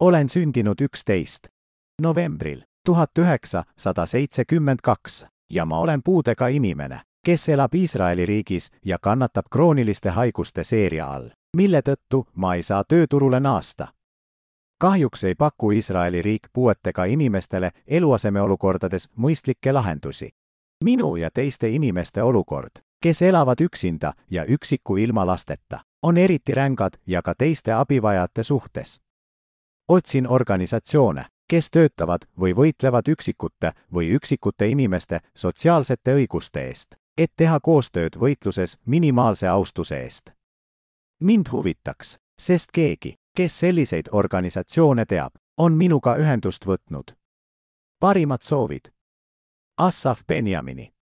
olen sündinud üksteist novembril tuhat üheksasada seitsekümmend kaks ja ma olen puudega inimene, kes elab Iisraeli riigis ja kannatab krooniliste haiguste seeria all, mille tõttu ma ei saa tööturule naasta. kahjuks ei paku Iisraeli riik puuetega inimestele eluasemeolukordades mõistlikke lahendusi. minu ja teiste inimeste olukord, kes elavad üksinda ja üksiku ilma lasteta, on eriti rängad ja ka teiste abivajajate suhtes. Otsin organisatsioone, kes töötavad või võitlevad üksikute või üksikute inimeste sotsiaalsete õiguste eest, et teha koostööd võitluses minimaalse austuse eest. mind huvitaks, sest keegi, kes selliseid organisatsioone teab, on minuga ühendust võtnud. parimad soovid. Assaf Benjamini